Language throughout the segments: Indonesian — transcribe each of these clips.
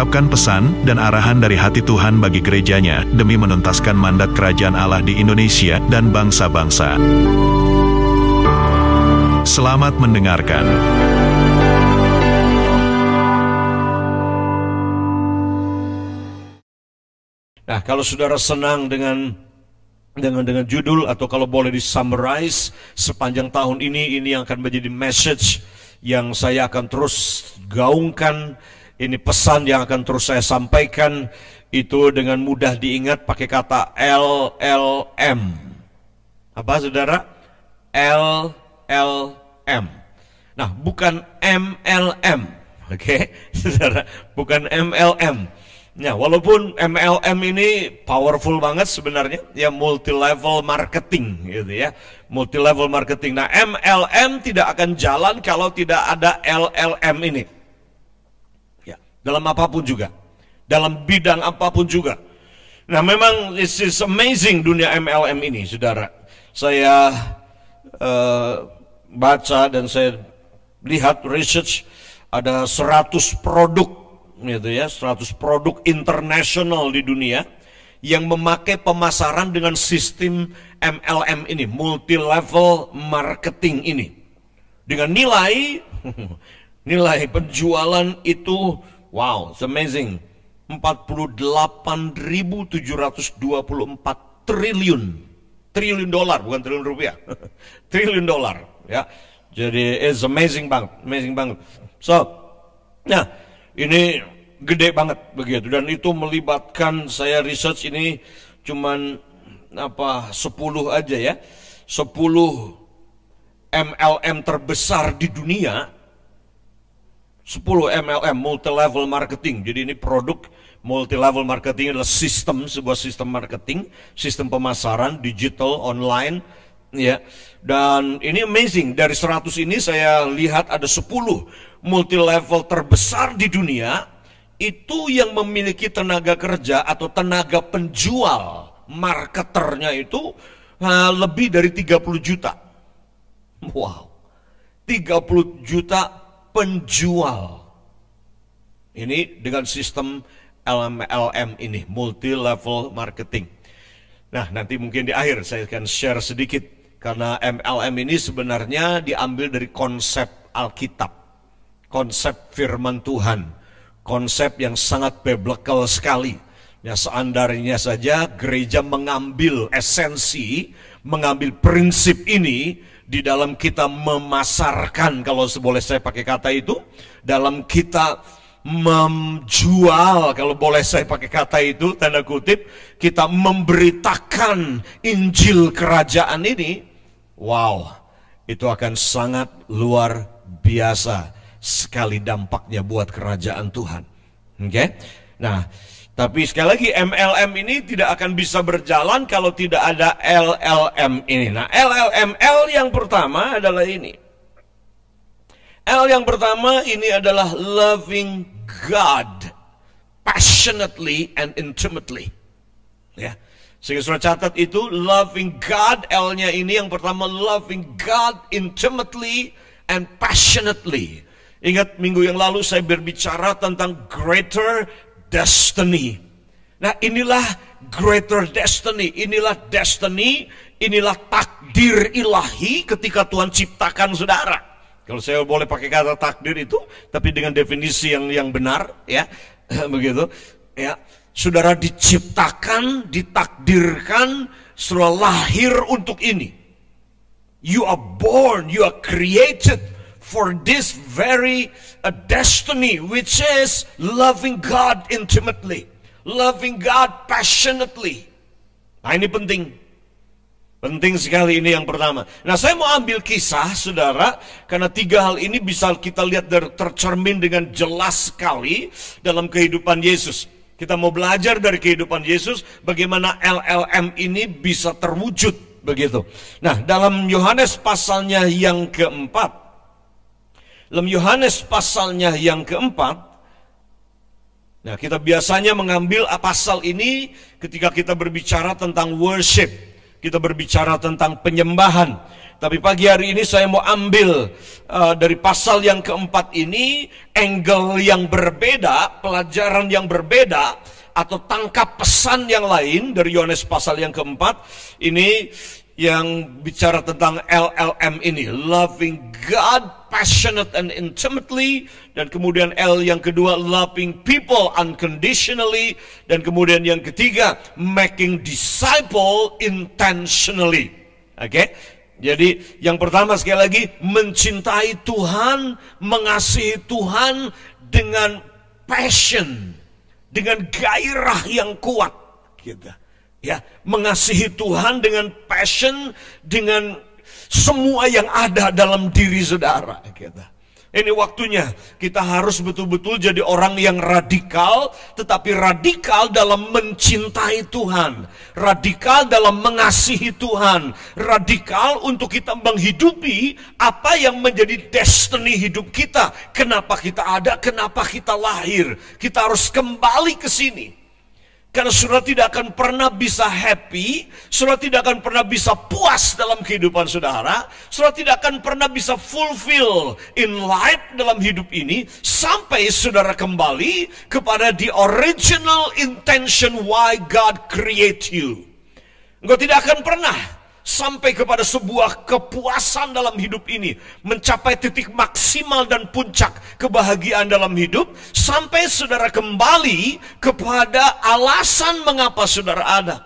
mengungkapkan pesan dan arahan dari hati Tuhan bagi gerejanya demi menuntaskan mandat kerajaan Allah di Indonesia dan bangsa-bangsa. Selamat mendengarkan. Nah, kalau saudara senang dengan dengan dengan judul atau kalau boleh disummarize sepanjang tahun ini ini yang akan menjadi message yang saya akan terus gaungkan ini pesan yang akan terus saya sampaikan itu dengan mudah diingat pakai kata LLM. Apa saudara? LLM. Nah, bukan MLM. Oke, okay? saudara, bukan MLM. Ya, walaupun MLM ini powerful banget sebenarnya, ya multi level marketing gitu ya. Multi level marketing. Nah, MLM tidak akan jalan kalau tidak ada LLM ini. Dalam apa pun juga. Dalam bidang apa pun juga. Nah, memang this is amazing dunia MLM ini, Saudara. Saya uh, baca dan saya lihat research ada 100 produk gitu ya, 100 produk internasional di dunia yang memakai pemasaran dengan sistem MLM ini, multi level marketing ini. Dengan nilai nilai penjualan itu wow, it's amazing. 48.724 triliun. Triliun dolar, bukan triliun rupiah. triliun dolar, ya. Jadi it's amazing banget, amazing banget. So, nah, ini gede banget begitu dan itu melibatkan saya research ini cuman apa 10 aja ya 10 MLM terbesar di dunia 10 MLM multi level marketing jadi ini produk multi level marketing adalah sistem sebuah sistem marketing sistem pemasaran digital online ya dan ini amazing dari 100 ini saya lihat ada 10 multi level terbesar di dunia itu yang memiliki tenaga kerja atau tenaga penjual marketernya itu lebih dari 30 juta. Wow. 30 juta penjual. Ini dengan sistem LMLM ini, multi level marketing. Nah, nanti mungkin di akhir saya akan share sedikit karena MLM ini sebenarnya diambil dari konsep Alkitab konsep firman Tuhan, konsep yang sangat biblical sekali. Ya seandainya saja gereja mengambil esensi, mengambil prinsip ini di dalam kita memasarkan, kalau boleh saya pakai kata itu, dalam kita menjual, kalau boleh saya pakai kata itu, tanda kutip, kita memberitakan Injil kerajaan ini, wow, itu akan sangat luar biasa sekali dampaknya buat kerajaan Tuhan. Oke? Okay? Nah, tapi sekali lagi MLM ini tidak akan bisa berjalan kalau tidak ada LLM ini. Nah, LLM L yang pertama adalah ini. L yang pertama ini adalah loving God passionately and intimately. Ya. Sehingga sudah catat itu loving God L-nya ini yang pertama loving God intimately and passionately. Ingat minggu yang lalu saya berbicara tentang greater destiny. Nah inilah greater destiny, inilah destiny, inilah takdir ilahi ketika Tuhan ciptakan saudara. Kalau saya boleh pakai kata takdir itu, tapi dengan definisi yang yang benar, ya begitu, ya saudara diciptakan, ditakdirkan, sudah lahir untuk ini. You are born, you are created for this very uh, destiny, which is loving God intimately, loving God passionately. Nah ini penting. Penting sekali ini yang pertama. Nah saya mau ambil kisah saudara, karena tiga hal ini bisa kita lihat dari, tercermin dengan jelas sekali dalam kehidupan Yesus. Kita mau belajar dari kehidupan Yesus, bagaimana LLM ini bisa terwujud begitu. Nah, dalam Yohanes pasalnya yang keempat, dalam Yohanes pasalnya yang keempat, Nah, kita biasanya mengambil pasal ini ketika kita berbicara tentang worship, kita berbicara tentang penyembahan. Tapi pagi hari ini saya mau ambil uh, dari pasal yang keempat ini angle yang berbeda, pelajaran yang berbeda atau tangkap pesan yang lain dari Yohanes pasal yang keempat ini yang bicara tentang LLM ini, loving God passionate and intimately dan kemudian L yang kedua loving people unconditionally dan kemudian yang ketiga making disciple intentionally. Oke? Okay? Jadi yang pertama sekali lagi mencintai Tuhan, mengasihi Tuhan dengan passion, dengan gairah yang kuat gitu ya mengasihi Tuhan dengan passion dengan semua yang ada dalam diri saudara kita. Ini waktunya kita harus betul-betul jadi orang yang radikal, tetapi radikal dalam mencintai Tuhan, radikal dalam mengasihi Tuhan, radikal untuk kita menghidupi apa yang menjadi destiny hidup kita. Kenapa kita ada, kenapa kita lahir. Kita harus kembali ke sini. Karena saudara tidak akan pernah bisa happy, saudara tidak akan pernah bisa puas dalam kehidupan saudara, saudara tidak akan pernah bisa fulfill in life dalam hidup ini sampai saudara kembali kepada the original intention why God create you. Engkau tidak akan pernah sampai kepada sebuah kepuasan dalam hidup ini, mencapai titik maksimal dan puncak kebahagiaan dalam hidup, sampai saudara kembali kepada alasan mengapa saudara ada.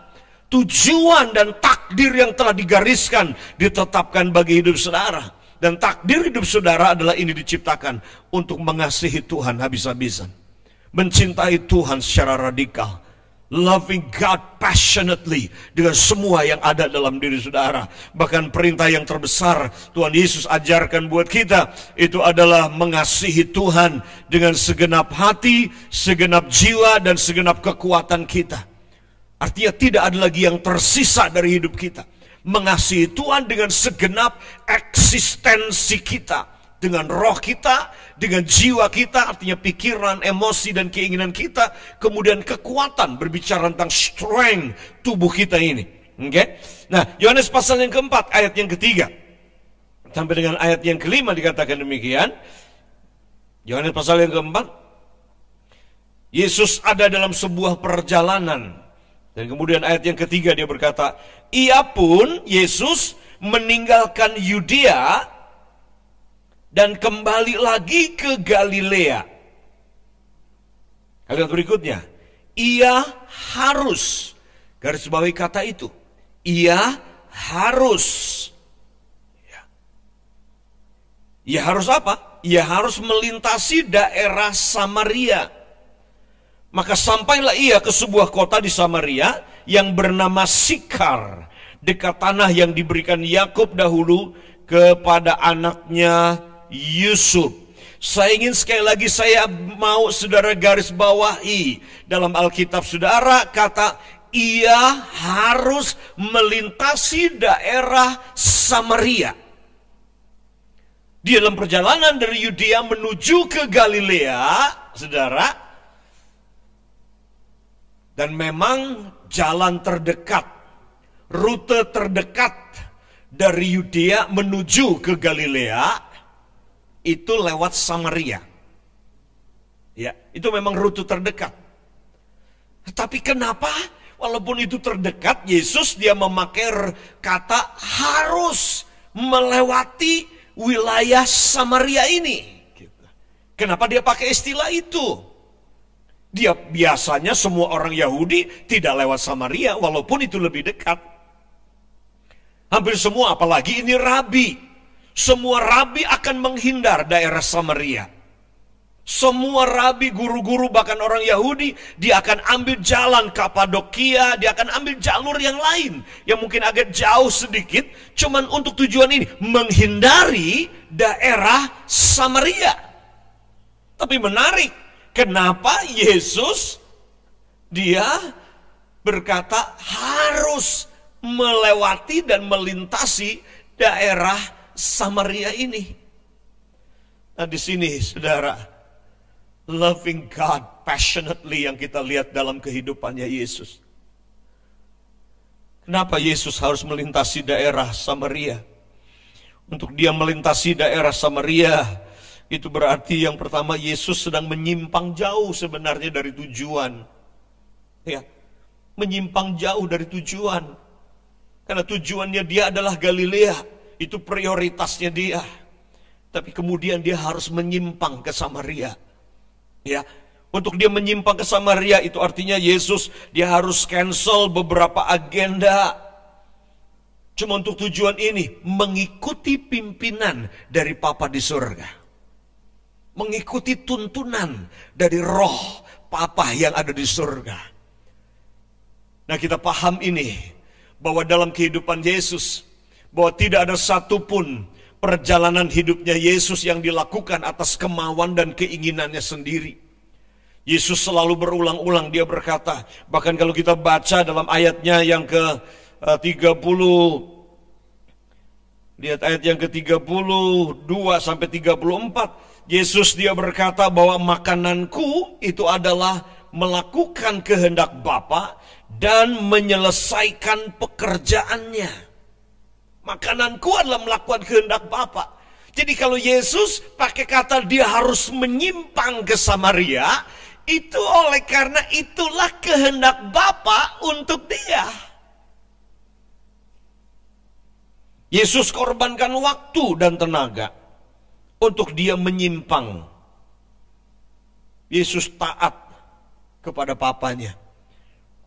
Tujuan dan takdir yang telah digariskan, ditetapkan bagi hidup saudara. Dan takdir hidup saudara adalah ini diciptakan untuk mengasihi Tuhan habis-habisan. Mencintai Tuhan secara radikal loving God passionately dengan semua yang ada dalam diri saudara. Bahkan perintah yang terbesar Tuhan Yesus ajarkan buat kita itu adalah mengasihi Tuhan dengan segenap hati, segenap jiwa dan segenap kekuatan kita. Artinya tidak ada lagi yang tersisa dari hidup kita. Mengasihi Tuhan dengan segenap eksistensi kita dengan roh kita, dengan jiwa kita, artinya pikiran, emosi, dan keinginan kita, kemudian kekuatan berbicara tentang strength tubuh kita ini. Oke? Okay? Nah, Yohanes pasal yang keempat, ayat yang ketiga. Sampai dengan ayat yang kelima dikatakan demikian. Yohanes pasal yang keempat. Yesus ada dalam sebuah perjalanan. Dan kemudian ayat yang ketiga dia berkata, Ia pun, Yesus, meninggalkan Yudea dan kembali lagi ke Galilea. Kalimat berikutnya, ia harus garis bawahi kata itu. Ia harus. Ya. Ia harus apa? Ia harus melintasi daerah Samaria. Maka sampailah ia ke sebuah kota di Samaria yang bernama Sikar, dekat tanah yang diberikan Yakub dahulu kepada anaknya Yusuf. Saya ingin sekali lagi saya mau saudara garis bawahi dalam Alkitab saudara kata ia harus melintasi daerah Samaria. Di dalam perjalanan dari Yudea menuju ke Galilea, saudara, dan memang jalan terdekat, rute terdekat dari Yudea menuju ke Galilea itu lewat Samaria. Ya, itu memang rute terdekat. Tapi kenapa walaupun itu terdekat Yesus dia memakai kata harus melewati wilayah Samaria ini. Kenapa dia pakai istilah itu? Dia biasanya semua orang Yahudi tidak lewat Samaria walaupun itu lebih dekat. Hampir semua apalagi ini rabi semua rabi akan menghindar daerah Samaria. Semua rabi, guru-guru, bahkan orang Yahudi, dia akan ambil jalan Kapadokia, dia akan ambil jalur yang lain, yang mungkin agak jauh sedikit, cuman untuk tujuan ini, menghindari daerah Samaria. Tapi menarik, kenapa Yesus, dia berkata harus melewati dan melintasi daerah Samaria ini. Nah, di sini Saudara, loving God passionately yang kita lihat dalam kehidupannya Yesus. Kenapa Yesus harus melintasi daerah Samaria? Untuk dia melintasi daerah Samaria, itu berarti yang pertama Yesus sedang menyimpang jauh sebenarnya dari tujuan. Ya, menyimpang jauh dari tujuan. Karena tujuannya dia adalah Galilea, itu prioritasnya dia. Tapi kemudian dia harus menyimpang ke Samaria. Ya, untuk dia menyimpang ke Samaria itu artinya Yesus dia harus cancel beberapa agenda. Cuma untuk tujuan ini, mengikuti pimpinan dari Papa di surga mengikuti tuntunan dari roh Papa yang ada di surga. Nah kita paham ini, bahwa dalam kehidupan Yesus, bahwa tidak ada satupun perjalanan hidupnya Yesus yang dilakukan atas kemauan dan keinginannya sendiri. Yesus selalu berulang-ulang dia berkata, bahkan kalau kita baca dalam ayatnya yang ke 30 eh, lihat ayat yang ke-32 sampai 34 Yesus dia berkata bahwa makananku itu adalah melakukan kehendak Bapa dan menyelesaikan pekerjaannya. Makananku adalah melakukan kehendak Bapa. Jadi kalau Yesus pakai kata dia harus menyimpang ke Samaria, itu oleh karena itulah kehendak Bapa untuk dia. Yesus korbankan waktu dan tenaga untuk dia menyimpang. Yesus taat kepada papanya.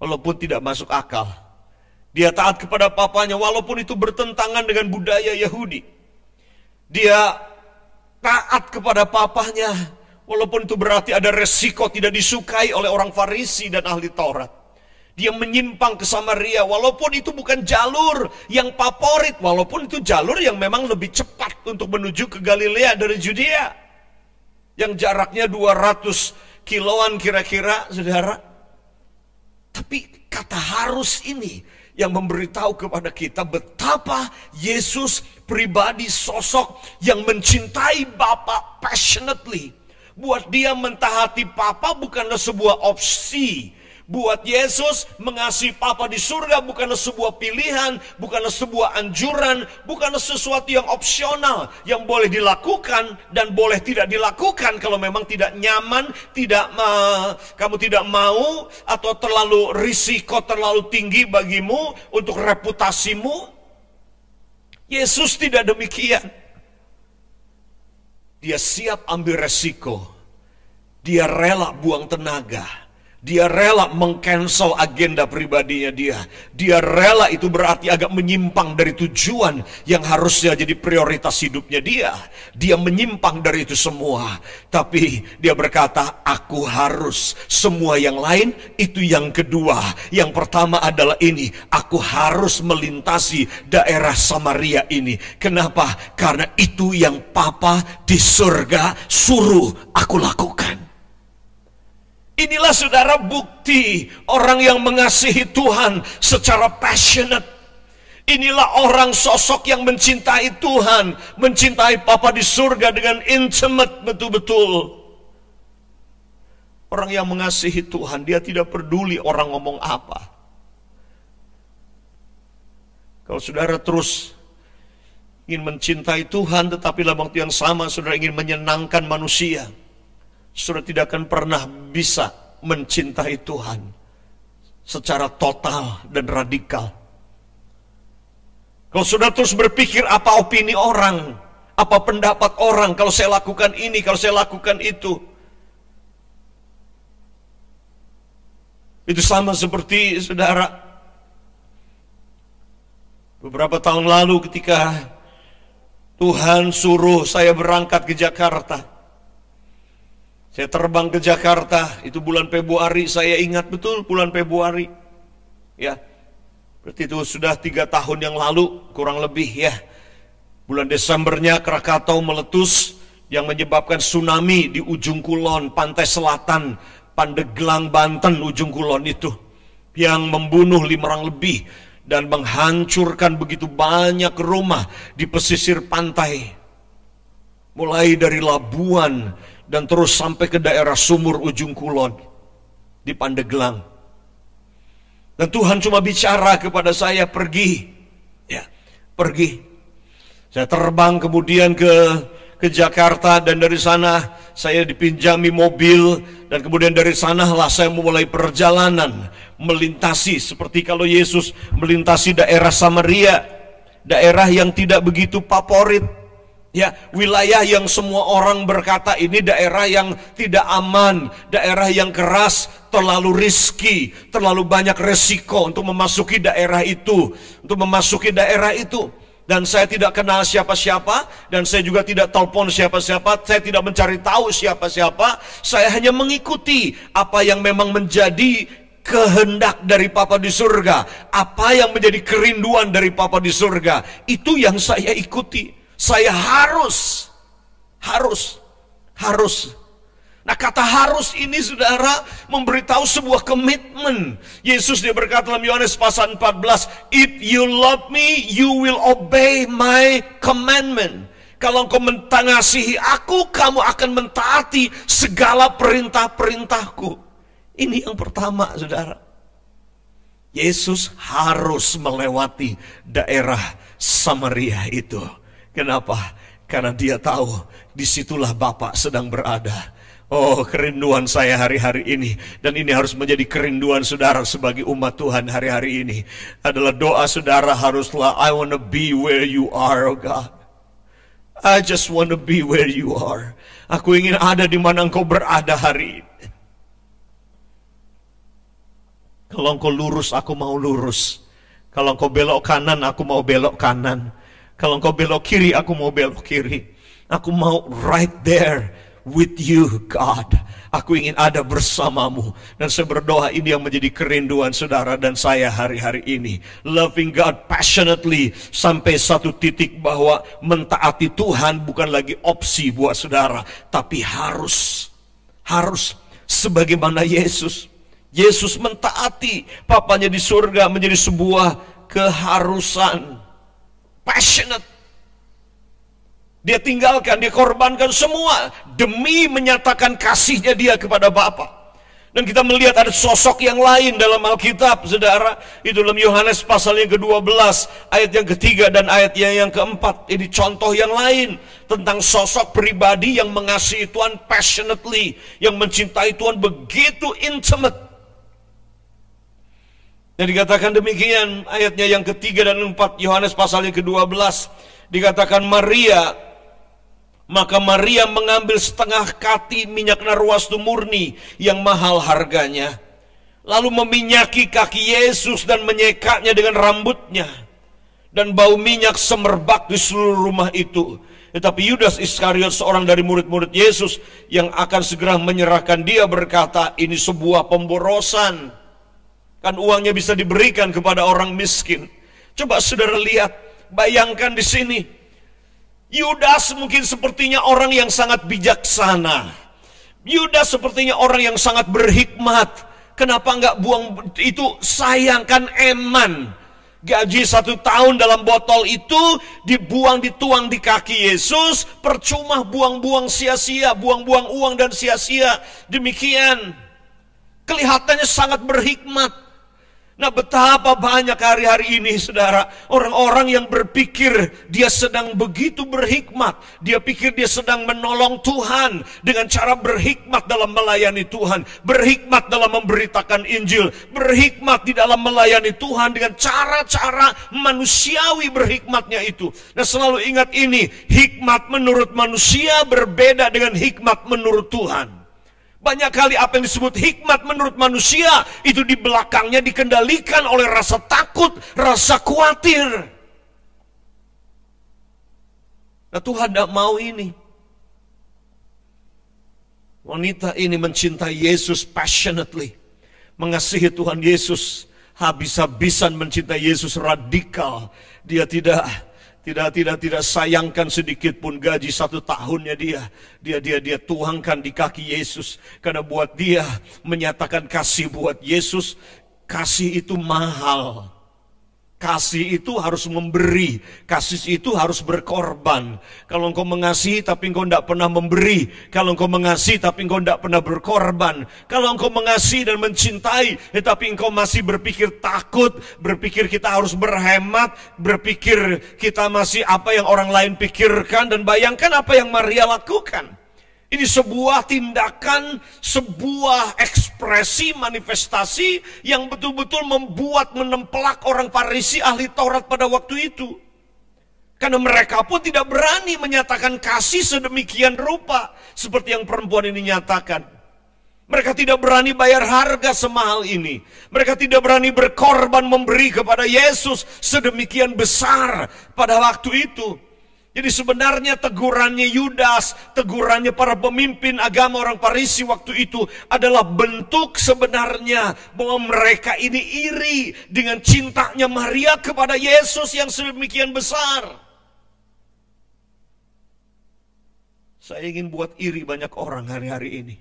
Walaupun tidak masuk akal. Dia taat kepada papanya walaupun itu bertentangan dengan budaya Yahudi. Dia taat kepada papanya walaupun itu berarti ada resiko tidak disukai oleh orang Farisi dan ahli Taurat. Dia menyimpang ke Samaria walaupun itu bukan jalur yang favorit, walaupun itu jalur yang memang lebih cepat untuk menuju ke Galilea dari Judea. Yang jaraknya 200 kiloan kira-kira, Saudara. Tapi kata harus ini yang memberitahu kepada kita betapa Yesus pribadi sosok yang mencintai Bapa passionately. Buat dia mentahati Papa bukanlah sebuah opsi, Buat Yesus mengasihi Papa di surga bukanlah sebuah pilihan, bukanlah sebuah anjuran, bukanlah sesuatu yang opsional yang boleh dilakukan dan boleh tidak dilakukan kalau memang tidak nyaman, tidak uh, kamu tidak mau atau terlalu risiko terlalu tinggi bagimu untuk reputasimu. Yesus tidak demikian. Dia siap ambil resiko. Dia rela buang tenaga dia rela mengcancel agenda pribadinya dia. Dia rela itu berarti agak menyimpang dari tujuan yang harusnya jadi prioritas hidupnya dia. Dia menyimpang dari itu semua. Tapi dia berkata, aku harus. Semua yang lain itu yang kedua. Yang pertama adalah ini. Aku harus melintasi daerah Samaria ini. Kenapa? Karena itu yang papa di surga suruh aku lakukan. Inilah saudara bukti orang yang mengasihi Tuhan secara passionate. Inilah orang sosok yang mencintai Tuhan, mencintai Papa di surga dengan intimate betul-betul. Orang yang mengasihi Tuhan, dia tidak peduli orang ngomong apa. Kalau saudara terus ingin mencintai Tuhan, tetapi dalam waktu yang sama saudara ingin menyenangkan manusia, saudara tidak akan pernah bisa mencintai Tuhan secara total dan radikal. Kalau sudah terus berpikir apa opini orang, apa pendapat orang kalau saya lakukan ini, kalau saya lakukan itu. Itu sama seperti saudara beberapa tahun lalu ketika Tuhan suruh saya berangkat ke Jakarta. Saya terbang ke Jakarta, itu bulan Februari, saya ingat betul bulan Februari. Ya, berarti itu sudah tiga tahun yang lalu, kurang lebih ya. Bulan Desembernya Krakatau meletus yang menyebabkan tsunami di ujung kulon, pantai selatan, Pandeglang, Banten, ujung kulon itu. Yang membunuh lima orang lebih dan menghancurkan begitu banyak rumah di pesisir pantai. Mulai dari Labuan dan terus sampai ke daerah Sumur Ujung Kulon di Pandeglang. Dan Tuhan cuma bicara kepada saya pergi. Ya, pergi. Saya terbang kemudian ke ke Jakarta dan dari sana saya dipinjami mobil dan kemudian dari sanalah saya memulai perjalanan melintasi seperti kalau Yesus melintasi daerah Samaria, daerah yang tidak begitu favorit. Ya, wilayah yang semua orang berkata ini daerah yang tidak aman, daerah yang keras, terlalu riski, terlalu banyak resiko untuk memasuki daerah itu, untuk memasuki daerah itu. Dan saya tidak kenal siapa-siapa dan saya juga tidak telepon siapa-siapa, saya tidak mencari tahu siapa-siapa, saya hanya mengikuti apa yang memang menjadi kehendak dari Papa di surga, apa yang menjadi kerinduan dari Papa di surga, itu yang saya ikuti. Saya harus harus harus Nah kata harus ini saudara memberitahu sebuah komitmen. Yesus dia berkata dalam Yohanes pasal 14, If you love me, you will obey my commandment. Kalau engkau mengasihi aku, kamu akan mentaati segala perintah-perintahku. Ini yang pertama saudara. Yesus harus melewati daerah Samaria itu. Kenapa? Karena dia tahu di situlah Bapak sedang berada Oh, kerinduan saya hari-hari ini dan ini harus menjadi kerinduan saudara sebagai umat Tuhan hari-hari ini adalah doa saudara haruslah I want to be where you are, oh God. I just want to be where you are. Aku ingin ada di mana engkau berada hari ini. Kalau engkau lurus, aku mau lurus. Kalau engkau belok kanan, aku mau belok kanan. Kalau engkau belok kiri, aku mau belok kiri. Aku mau right there with you God. Aku ingin ada bersamamu. Dan saya berdoa ini yang menjadi kerinduan saudara dan saya hari-hari ini. Loving God passionately sampai satu titik bahwa mentaati Tuhan bukan lagi opsi buat saudara. Tapi harus. Harus. Sebagaimana Yesus. Yesus mentaati papanya di surga menjadi sebuah keharusan. Passionate dia tinggalkan, dia korbankan semua demi menyatakan kasihnya dia kepada Bapa. Dan kita melihat ada sosok yang lain dalam Alkitab, saudara. Itu dalam Yohanes pasal yang ke-12, ayat yang ketiga dan ayat yang keempat. Ini contoh yang lain tentang sosok pribadi yang mengasihi Tuhan passionately. Yang mencintai Tuhan begitu intimate. Dan dikatakan demikian ayatnya yang ketiga dan empat Yohanes pasal yang ke-12 dikatakan Maria maka Maria mengambil setengah kati minyak narwastu murni yang mahal harganya. Lalu meminyaki kaki Yesus dan menyekaknya dengan rambutnya. Dan bau minyak semerbak di seluruh rumah itu. Tetapi Yudas Iskariot seorang dari murid-murid Yesus yang akan segera menyerahkan dia berkata ini sebuah pemborosan. Kan uangnya bisa diberikan kepada orang miskin. Coba saudara lihat, bayangkan di sini Yudas mungkin sepertinya orang yang sangat bijaksana. Yudas sepertinya orang yang sangat berhikmat. Kenapa nggak buang itu sayangkan eman. Gaji satu tahun dalam botol itu dibuang dituang di kaki Yesus. Percuma buang-buang sia-sia, buang-buang uang dan sia-sia. Demikian. Kelihatannya sangat berhikmat. Nah betapa banyak hari-hari ini saudara. Orang-orang yang berpikir dia sedang begitu berhikmat. Dia pikir dia sedang menolong Tuhan Dengan cara berhikmat dalam melayani Tuhan. Berhikmat dalam memberitakan Injil. Berhikmat di dalam melayani Tuhan Dengan cara-cara manusiawi berhikmatnya itu. Nah selalu ingat ini. Hikmat menurut manusia berbeda dengan hikmat menurut Tuhan banyak kali apa yang disebut hikmat menurut manusia itu di belakangnya dikendalikan oleh rasa takut, rasa khawatir. Nah Tuhan tidak mau ini. Wanita ini mencintai Yesus passionately. Mengasihi Tuhan Yesus habis-habisan mencintai Yesus radikal. Dia tidak tidak tidak tidak sayangkan sedikit pun gaji satu tahunnya dia. Dia dia dia tuangkan di kaki Yesus karena buat dia menyatakan kasih buat Yesus, kasih itu mahal. Kasih itu harus memberi, kasih itu harus berkorban. Kalau engkau mengasihi tapi engkau tidak pernah memberi, kalau engkau mengasihi tapi engkau tidak pernah berkorban, kalau engkau mengasihi dan mencintai tetapi engkau masih berpikir takut, berpikir kita harus berhemat, berpikir kita masih apa yang orang lain pikirkan dan bayangkan apa yang Maria lakukan. Ini sebuah tindakan, sebuah ekspresi, manifestasi yang betul-betul membuat menempelak orang Farisi ahli Taurat pada waktu itu. Karena mereka pun tidak berani menyatakan kasih sedemikian rupa seperti yang perempuan ini nyatakan. Mereka tidak berani bayar harga semahal ini. Mereka tidak berani berkorban memberi kepada Yesus sedemikian besar pada waktu itu. Jadi sebenarnya tegurannya Yudas, tegurannya para pemimpin agama orang Parisi waktu itu adalah bentuk sebenarnya bahwa mereka ini iri dengan cintanya Maria kepada Yesus yang sedemikian besar. Saya ingin buat iri banyak orang hari-hari ini.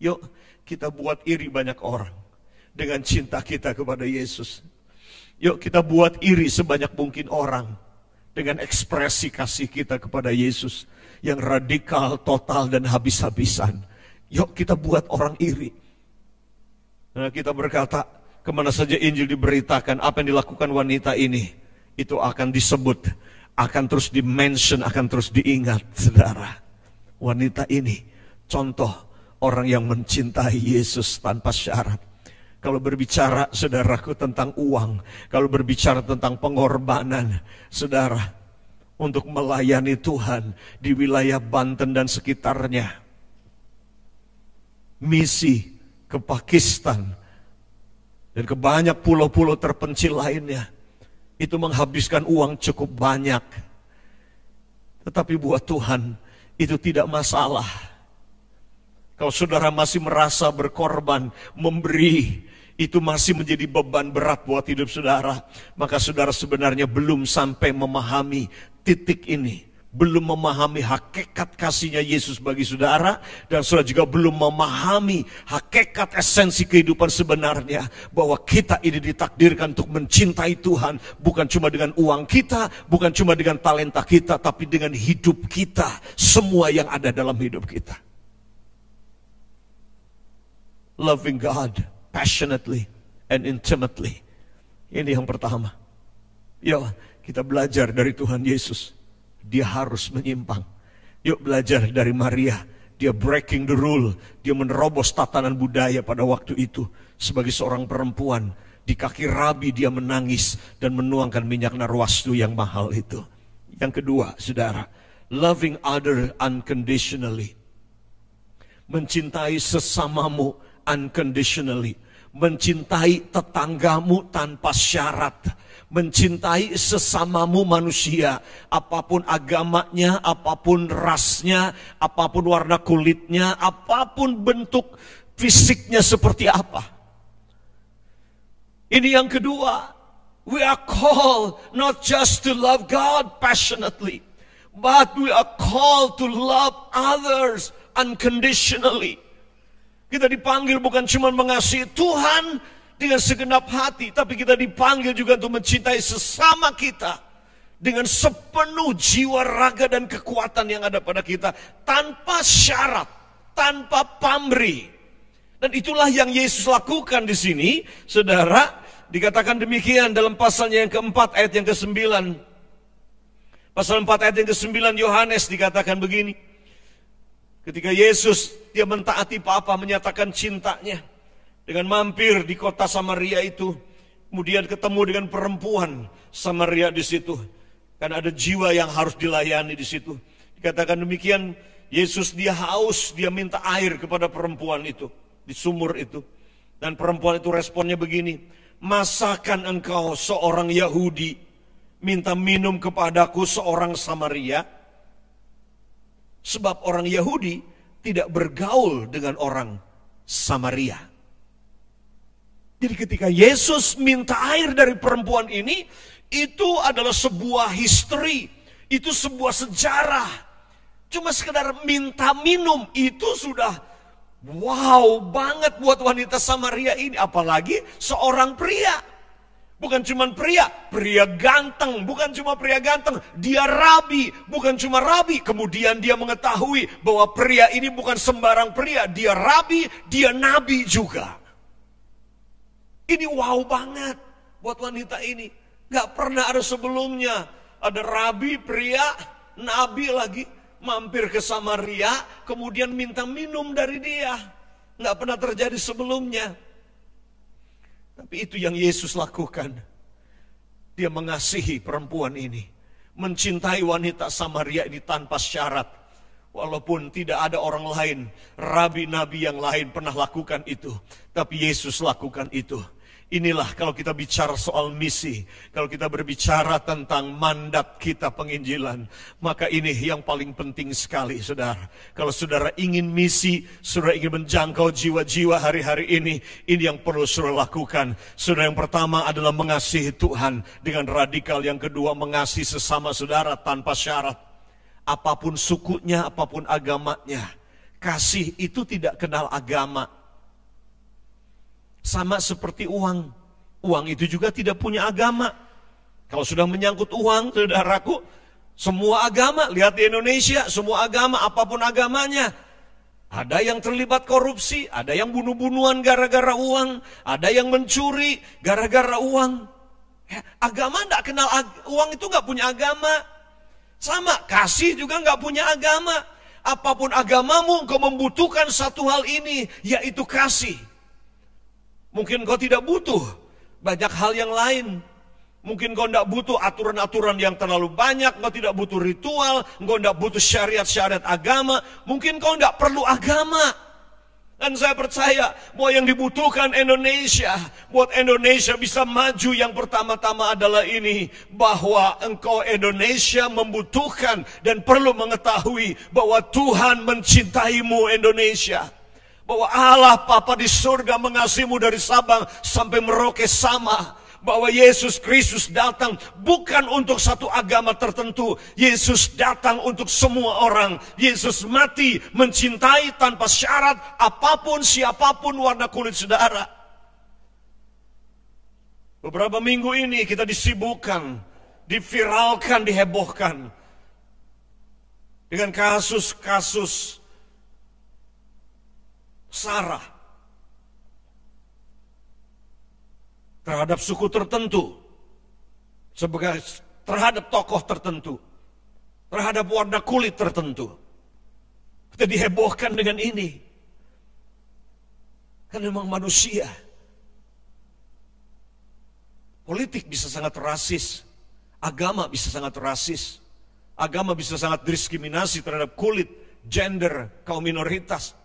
Yuk kita buat iri banyak orang dengan cinta kita kepada Yesus. Yuk kita buat iri sebanyak mungkin orang dengan ekspresi kasih kita kepada Yesus yang radikal, total, dan habis-habisan. Yuk kita buat orang iri. Nah, kita berkata, ke mana saja Injil diberitakan, apa yang dilakukan wanita ini, itu akan disebut, akan terus dimention, akan terus diingat, saudara. Wanita ini, contoh orang yang mencintai Yesus tanpa syarat. Kalau berbicara saudaraku tentang uang, kalau berbicara tentang pengorbanan, saudara, untuk melayani Tuhan di wilayah Banten dan sekitarnya. Misi ke Pakistan dan ke banyak pulau-pulau terpencil lainnya. Itu menghabiskan uang cukup banyak. Tetapi buat Tuhan itu tidak masalah. Kalau saudara masih merasa berkorban, memberi, itu masih menjadi beban berat buat hidup saudara, maka saudara sebenarnya belum sampai memahami titik ini. Belum memahami hakikat kasihnya Yesus bagi saudara. Dan saudara juga belum memahami hakikat esensi kehidupan sebenarnya. Bahwa kita ini ditakdirkan untuk mencintai Tuhan. Bukan cuma dengan uang kita, bukan cuma dengan talenta kita, tapi dengan hidup kita. Semua yang ada dalam hidup kita. Loving God passionately and intimately. Ini yang pertama. Ya, kita belajar dari Tuhan Yesus. Dia harus menyimpang. Yuk belajar dari Maria. Dia breaking the rule. Dia menerobos tatanan budaya pada waktu itu. Sebagai seorang perempuan. Di kaki rabi dia menangis dan menuangkan minyak narwastu yang mahal itu. Yang kedua, saudara. Loving other unconditionally. Mencintai sesamamu unconditionally mencintai tetanggamu tanpa syarat, mencintai sesamamu manusia, apa pun agamanya, apa pun rasnya, apa pun warna kulitnya, apa pun bentuk fisiknya seperti apa. Ini yang kedua, we are called not just to love God passionately, but we are called to love others unconditionally. Kita dipanggil bukan cuma mengasihi Tuhan dengan segenap hati, tapi kita dipanggil juga untuk mencintai sesama kita dengan sepenuh jiwa, raga, dan kekuatan yang ada pada kita tanpa syarat, tanpa pamrih. Dan itulah yang Yesus lakukan di sini, saudara. Dikatakan demikian dalam pasalnya yang keempat ayat yang kesembilan. Pasal empat ayat yang kesembilan Yohanes dikatakan begini. Ketika Yesus dia mentaati Papa menyatakan cintanya dengan mampir di kota Samaria itu, kemudian ketemu dengan perempuan Samaria di situ. Karena ada jiwa yang harus dilayani di situ. Dikatakan demikian, Yesus dia haus, dia minta air kepada perempuan itu di sumur itu. Dan perempuan itu responnya begini, masakan engkau seorang Yahudi minta minum kepadaku seorang Samaria? Sebab orang Yahudi tidak bergaul dengan orang Samaria. Jadi ketika Yesus minta air dari perempuan ini, itu adalah sebuah history, itu sebuah sejarah. Cuma sekedar minta minum itu sudah wow banget buat wanita Samaria ini, apalagi seorang pria. Bukan cuma pria, pria ganteng, bukan cuma pria ganteng, dia rabi, bukan cuma rabi. Kemudian dia mengetahui bahwa pria ini bukan sembarang pria, dia rabi, dia nabi juga. Ini wow banget buat wanita ini. Gak pernah ada sebelumnya. Ada rabi, pria, nabi lagi mampir ke Samaria, kemudian minta minum dari dia. Gak pernah terjadi sebelumnya. Tapi itu yang Yesus lakukan. Dia mengasihi perempuan ini. Mencintai wanita Samaria ini tanpa syarat. Walaupun tidak ada orang lain, rabi-nabi yang lain pernah lakukan itu. Tapi Yesus lakukan itu. Inilah kalau kita bicara soal misi, kalau kita berbicara tentang mandat kita penginjilan, maka ini yang paling penting sekali, saudara. Kalau saudara ingin misi, saudara ingin menjangkau jiwa-jiwa hari-hari ini, ini yang perlu saudara lakukan. Saudara yang pertama adalah mengasihi Tuhan dengan radikal, yang kedua mengasihi sesama saudara tanpa syarat. Apa pun sukunya, apa pun agamanya, kasih itu tidak kenal agama sama seperti uang. Uang itu juga tidak punya agama. Kalau sudah menyangkut uang, saudaraku, semua agama, lihat di Indonesia, semua agama, apa pun agamanya, ada yang terlibat korupsi, ada yang bunuh-bunuhan gara-gara uang, ada yang mencuri gara-gara uang. Ya, agama tidak kenal uang itu nggak punya agama. Sama, kasih juga nggak punya agama. Apa pun agamamu, engkau membutuhkan satu hal ini, yaitu kasih. Mungkin kau tidak butuh banyak hal yang lain. Mungkin kau tidak butuh aturan-aturan yang terlalu banyak, kau tidak butuh ritual, kau tidak butuh syariat-syariat agama, mungkin kau tidak perlu agama. Dan saya percaya bahwa yang dibutuhkan Indonesia, buat Indonesia bisa maju yang pertama-tama adalah ini. Bahwa engkau Indonesia membutuhkan dan perlu mengetahui bahwa Tuhan mencintaimu Indonesia bahwa Allah Papa di surga mengasihimu dari Sabang sampai Merauke sama. Bahwa Yesus Kristus datang bukan untuk satu agama tertentu. Yesus datang untuk semua orang. Yesus mati mencintai tanpa syarat apa pun siapa pun warna kulit saudara. Beberapa minggu ini kita disibukkan, diviralkan, dihebohkan dengan kasus-kasus Sarah terhadap suku tertentu, sebagai terhadap tokoh tertentu, terhadap warna kulit tertentu. Kita dihebohkan dengan ini. Karena memang manusia. Politik bisa sangat rasis. Agama bisa sangat rasis. Agama bisa sangat diskriminasi terhadap kulit, gender, kaum minoritas.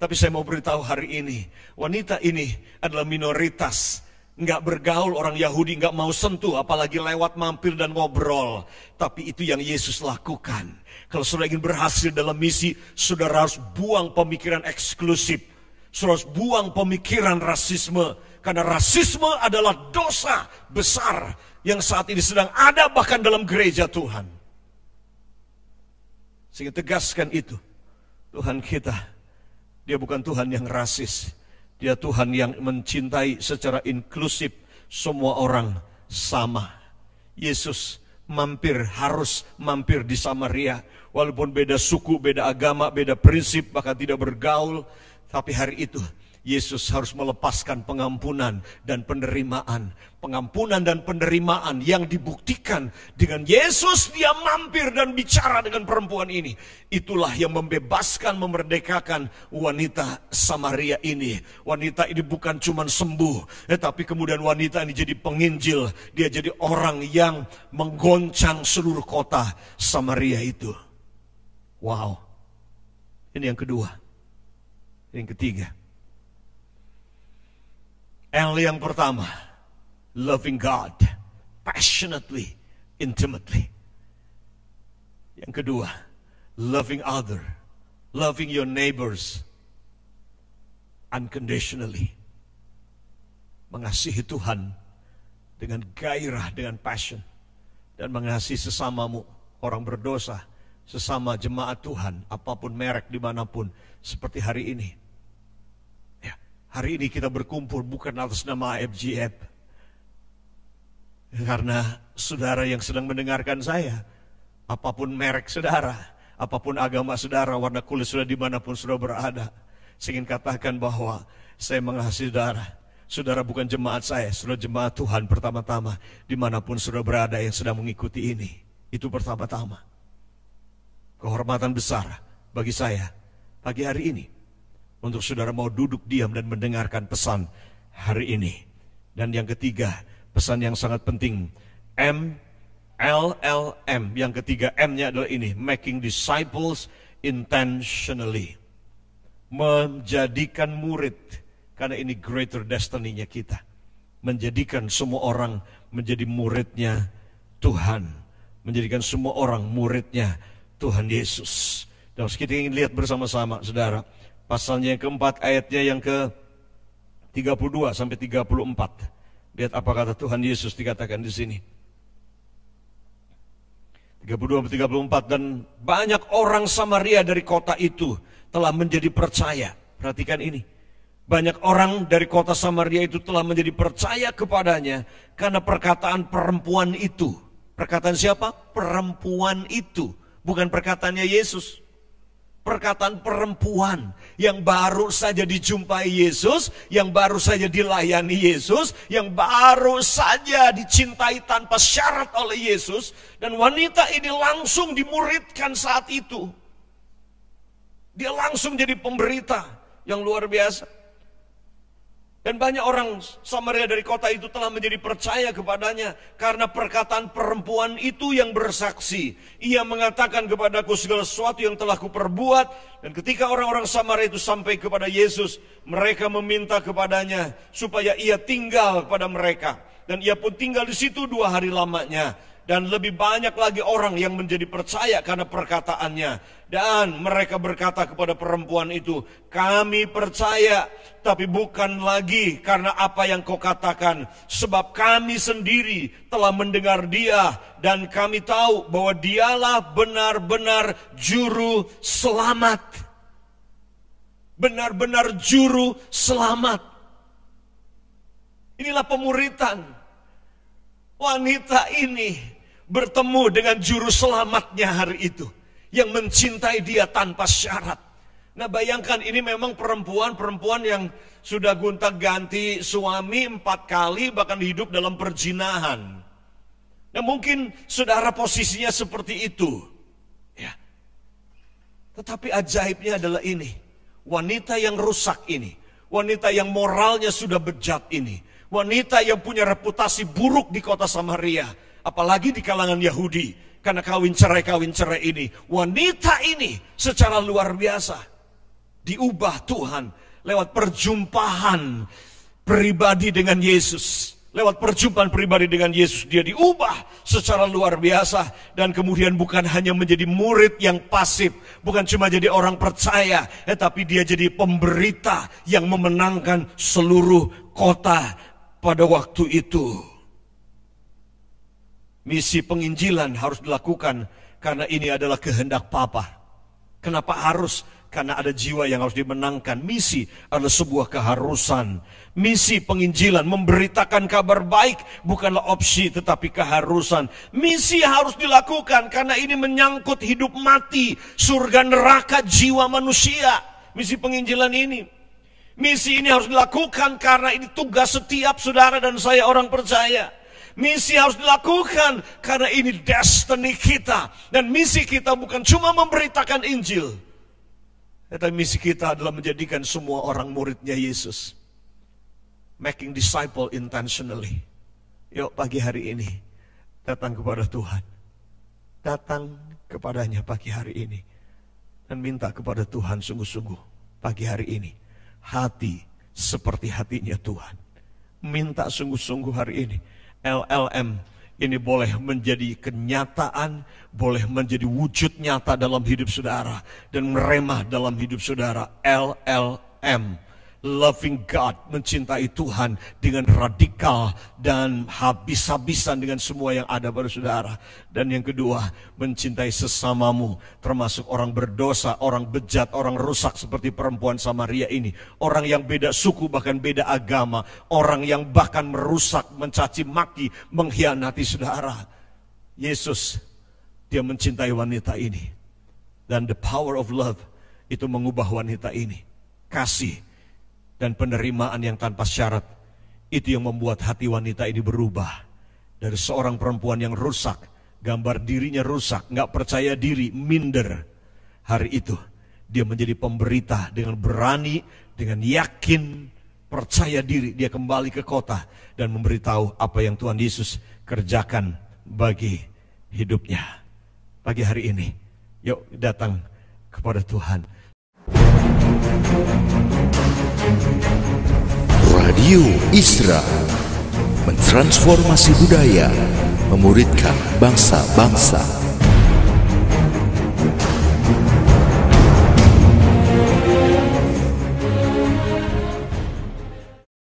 Tapi saya mau beritahu hari ini, wanita ini adalah minoritas. Nggak bergaul orang Yahudi, nggak mau sentuh, apalagi lewat mampir dan ngobrol. Tapi itu yang Yesus lakukan. Kalau saudara ingin berhasil dalam misi, saudara harus buang pemikiran eksklusif. Saudara harus buang pemikiran rasisme. Karena rasisme adalah dosa besar yang saat ini sedang ada bahkan dalam gereja Tuhan. Sehingga tegaskan itu. Tuhan kita dia bukan Tuhan yang rasis. Dia Tuhan yang mencintai secara inklusif semua orang sama. Yesus mampir, harus mampir di Samaria. Walaupun beda suku, beda agama, beda prinsip, bahkan tidak bergaul. Tapi hari itu Yesus harus melepaskan pengampunan dan penerimaan. Pengampunan dan penerimaan yang dibuktikan dengan Yesus dia mampir dan bicara dengan perempuan ini. Itulah yang membebaskan, memerdekakan wanita Samaria ini. Wanita ini bukan cuma sembuh, tetapi kemudian wanita ini jadi penginjil. Dia jadi orang yang menggoncang seluruh kota Samaria itu. Wow. Ini yang kedua. Yang ketiga L yang pertama, loving God passionately, intimately. Yang kedua, loving other, loving your neighbors unconditionally. Mengasihi Tuhan dengan gairah, dengan passion. Dan mengasihi sesamamu, orang berdosa, sesama jemaat Tuhan, apa pun merek di mana pun, seperti hari ini Hari ini kita berkumpul bukan atas nama FGF. Karena saudara yang sedang mendengarkan saya, apa pun merek saudara, apa pun agama saudara, warna kulit saudara di mana pun saudara berada, saya ingin katakan bahwa saya mengasihi saudara. Saudara bukan jemaat saya, saudara jemaat Tuhan pertama-tama, di mana pun saudara berada yang sedang mengikuti ini. Itu pertama-tama. Kehormatan besar bagi saya pagi hari ini. Untuk saudara mau duduk diam dan mendengarkan pesan hari ini. Dan yang ketiga, pesan yang sangat penting. M, L, L, M. Yang ketiga M-nya adalah ini. Making disciples intentionally. Menjadikan murid. Karena ini greater destiny-nya kita. Menjadikan semua orang menjadi muridnya Tuhan. Menjadikan semua orang muridnya Tuhan Yesus. Dan kita ingin lihat bersama-sama, saudara. Pasalnya yang keempat, ayatnya yang ke 32 sampai 34. Lihat apa kata Tuhan Yesus dikatakan di sini. 32 34 dan banyak orang Samaria dari kota itu telah menjadi percaya. Perhatikan ini. Banyak orang dari kota Samaria itu telah menjadi percaya kepadanya karena perkataan perempuan itu. Perkataan siapa? Perempuan itu, bukan perkataannya Yesus perkataan perempuan yang baru saja dijumpai Yesus, yang baru saja dilayani Yesus, yang baru saja dicintai tanpa syarat oleh Yesus, dan wanita ini langsung dimuridkan saat itu. Dia langsung jadi pemberita yang luar biasa. Dan banyak orang Samaria dari kota itu telah menjadi percaya kepadanya karena perkataan perempuan itu yang bersaksi. Ia mengatakan kepadaku segala sesuatu yang telah kuperbuat. Dan ketika orang-orang Samaria itu sampai kepada Yesus, mereka meminta kepadanya supaya ia tinggal pada mereka. Dan ia pun tinggal di situ dua hari lamanya dan lebih banyak lagi orang yang menjadi percaya karena perkataannya. Dan mereka berkata kepada perempuan itu, kami percaya, tapi bukan lagi karena apa yang kau katakan. Sebab kami sendiri telah mendengar dia, dan kami tahu bahwa dialah benar-benar juru selamat. Benar-benar juru selamat. Inilah pemuritan wanita ini bertemu dengan juru selamatnya hari itu yang mencintai dia tanpa syarat. Nah bayangkan ini memang perempuan-perempuan yang sudah gonta ganti suami empat kali bahkan hidup dalam perjinahan. Nah mungkin saudara posisinya seperti itu. Ya. Tetapi ajaibnya adalah ini. Wanita yang rusak ini. Wanita yang moralnya sudah bejat ini. Wanita yang punya reputasi buruk di kota Samaria apalagi di kalangan Yahudi. Karena kawin cerai kawin cerai ini wanita ini secara luar biasa diubah Tuhan lewat perjumpaan pribadi dengan Yesus. Lewat perjumpaan pribadi dengan Yesus dia diubah secara luar biasa dan kemudian bukan hanya menjadi murid yang pasif bukan cuma jadi orang percaya tetapi dia jadi pemberita yang memenangkan seluruh kota pada waktu itu Misi penginjilan harus dilakukan karena ini adalah kehendak Papa. Kenapa harus? Karena ada jiwa yang harus dimenangkan. Misi adalah sebuah keharusan. Misi penginjilan memberitakan kabar baik bukanlah opsi tetapi keharusan. Misi harus dilakukan karena ini menyangkut hidup mati, surga neraka jiwa manusia. Misi penginjilan ini. Misi ini harus dilakukan karena ini tugas setiap saudara dan saya orang percaya. Misi harus dilakukan karena ini destiny kita. Dan misi kita bukan cuma memberitakan Injil. Tetapi misi kita adalah menjadikan semua orang muridnya Yesus. Making disciple intentionally. Yuk pagi hari ini datang kepada Tuhan. Datang kepadanya pagi hari ini. Dan minta kepada Tuhan sungguh-sungguh pagi hari ini. Hati seperti hatinya Tuhan. Minta sungguh-sungguh hari ini LLM ini boleh menjadi kenyataan, boleh menjadi wujud nyata dalam hidup saudara dan meremah dalam hidup saudara. LLM, loving God, mencintai Tuhan dengan radikal dan habis-habisan dengan semua yang ada pada saudara. Dan yang kedua, mencintai sesamamu, termasuk orang berdosa, orang bejat, orang rusak seperti perempuan Samaria ini. Orang yang beda suku, bahkan beda agama. Orang yang bahkan merusak, mencaci maki, mengkhianati saudara. Yesus, dia mencintai wanita ini. Dan the power of love itu mengubah wanita ini. Kasih dan penerimaan yang tanpa syarat itu yang membuat hati wanita ini berubah dari seorang perempuan yang rusak, gambar dirinya rusak, nggak percaya diri, minder. Hari itu dia menjadi pemberita dengan berani, dengan yakin, percaya diri dia kembali ke kota dan memberitahu apa yang Tuhan Yesus kerjakan bagi hidupnya. Pagi hari ini, yuk datang kepada Tuhan. Radio Isra mentransformasi budaya, memuridkan bangsa-bangsa.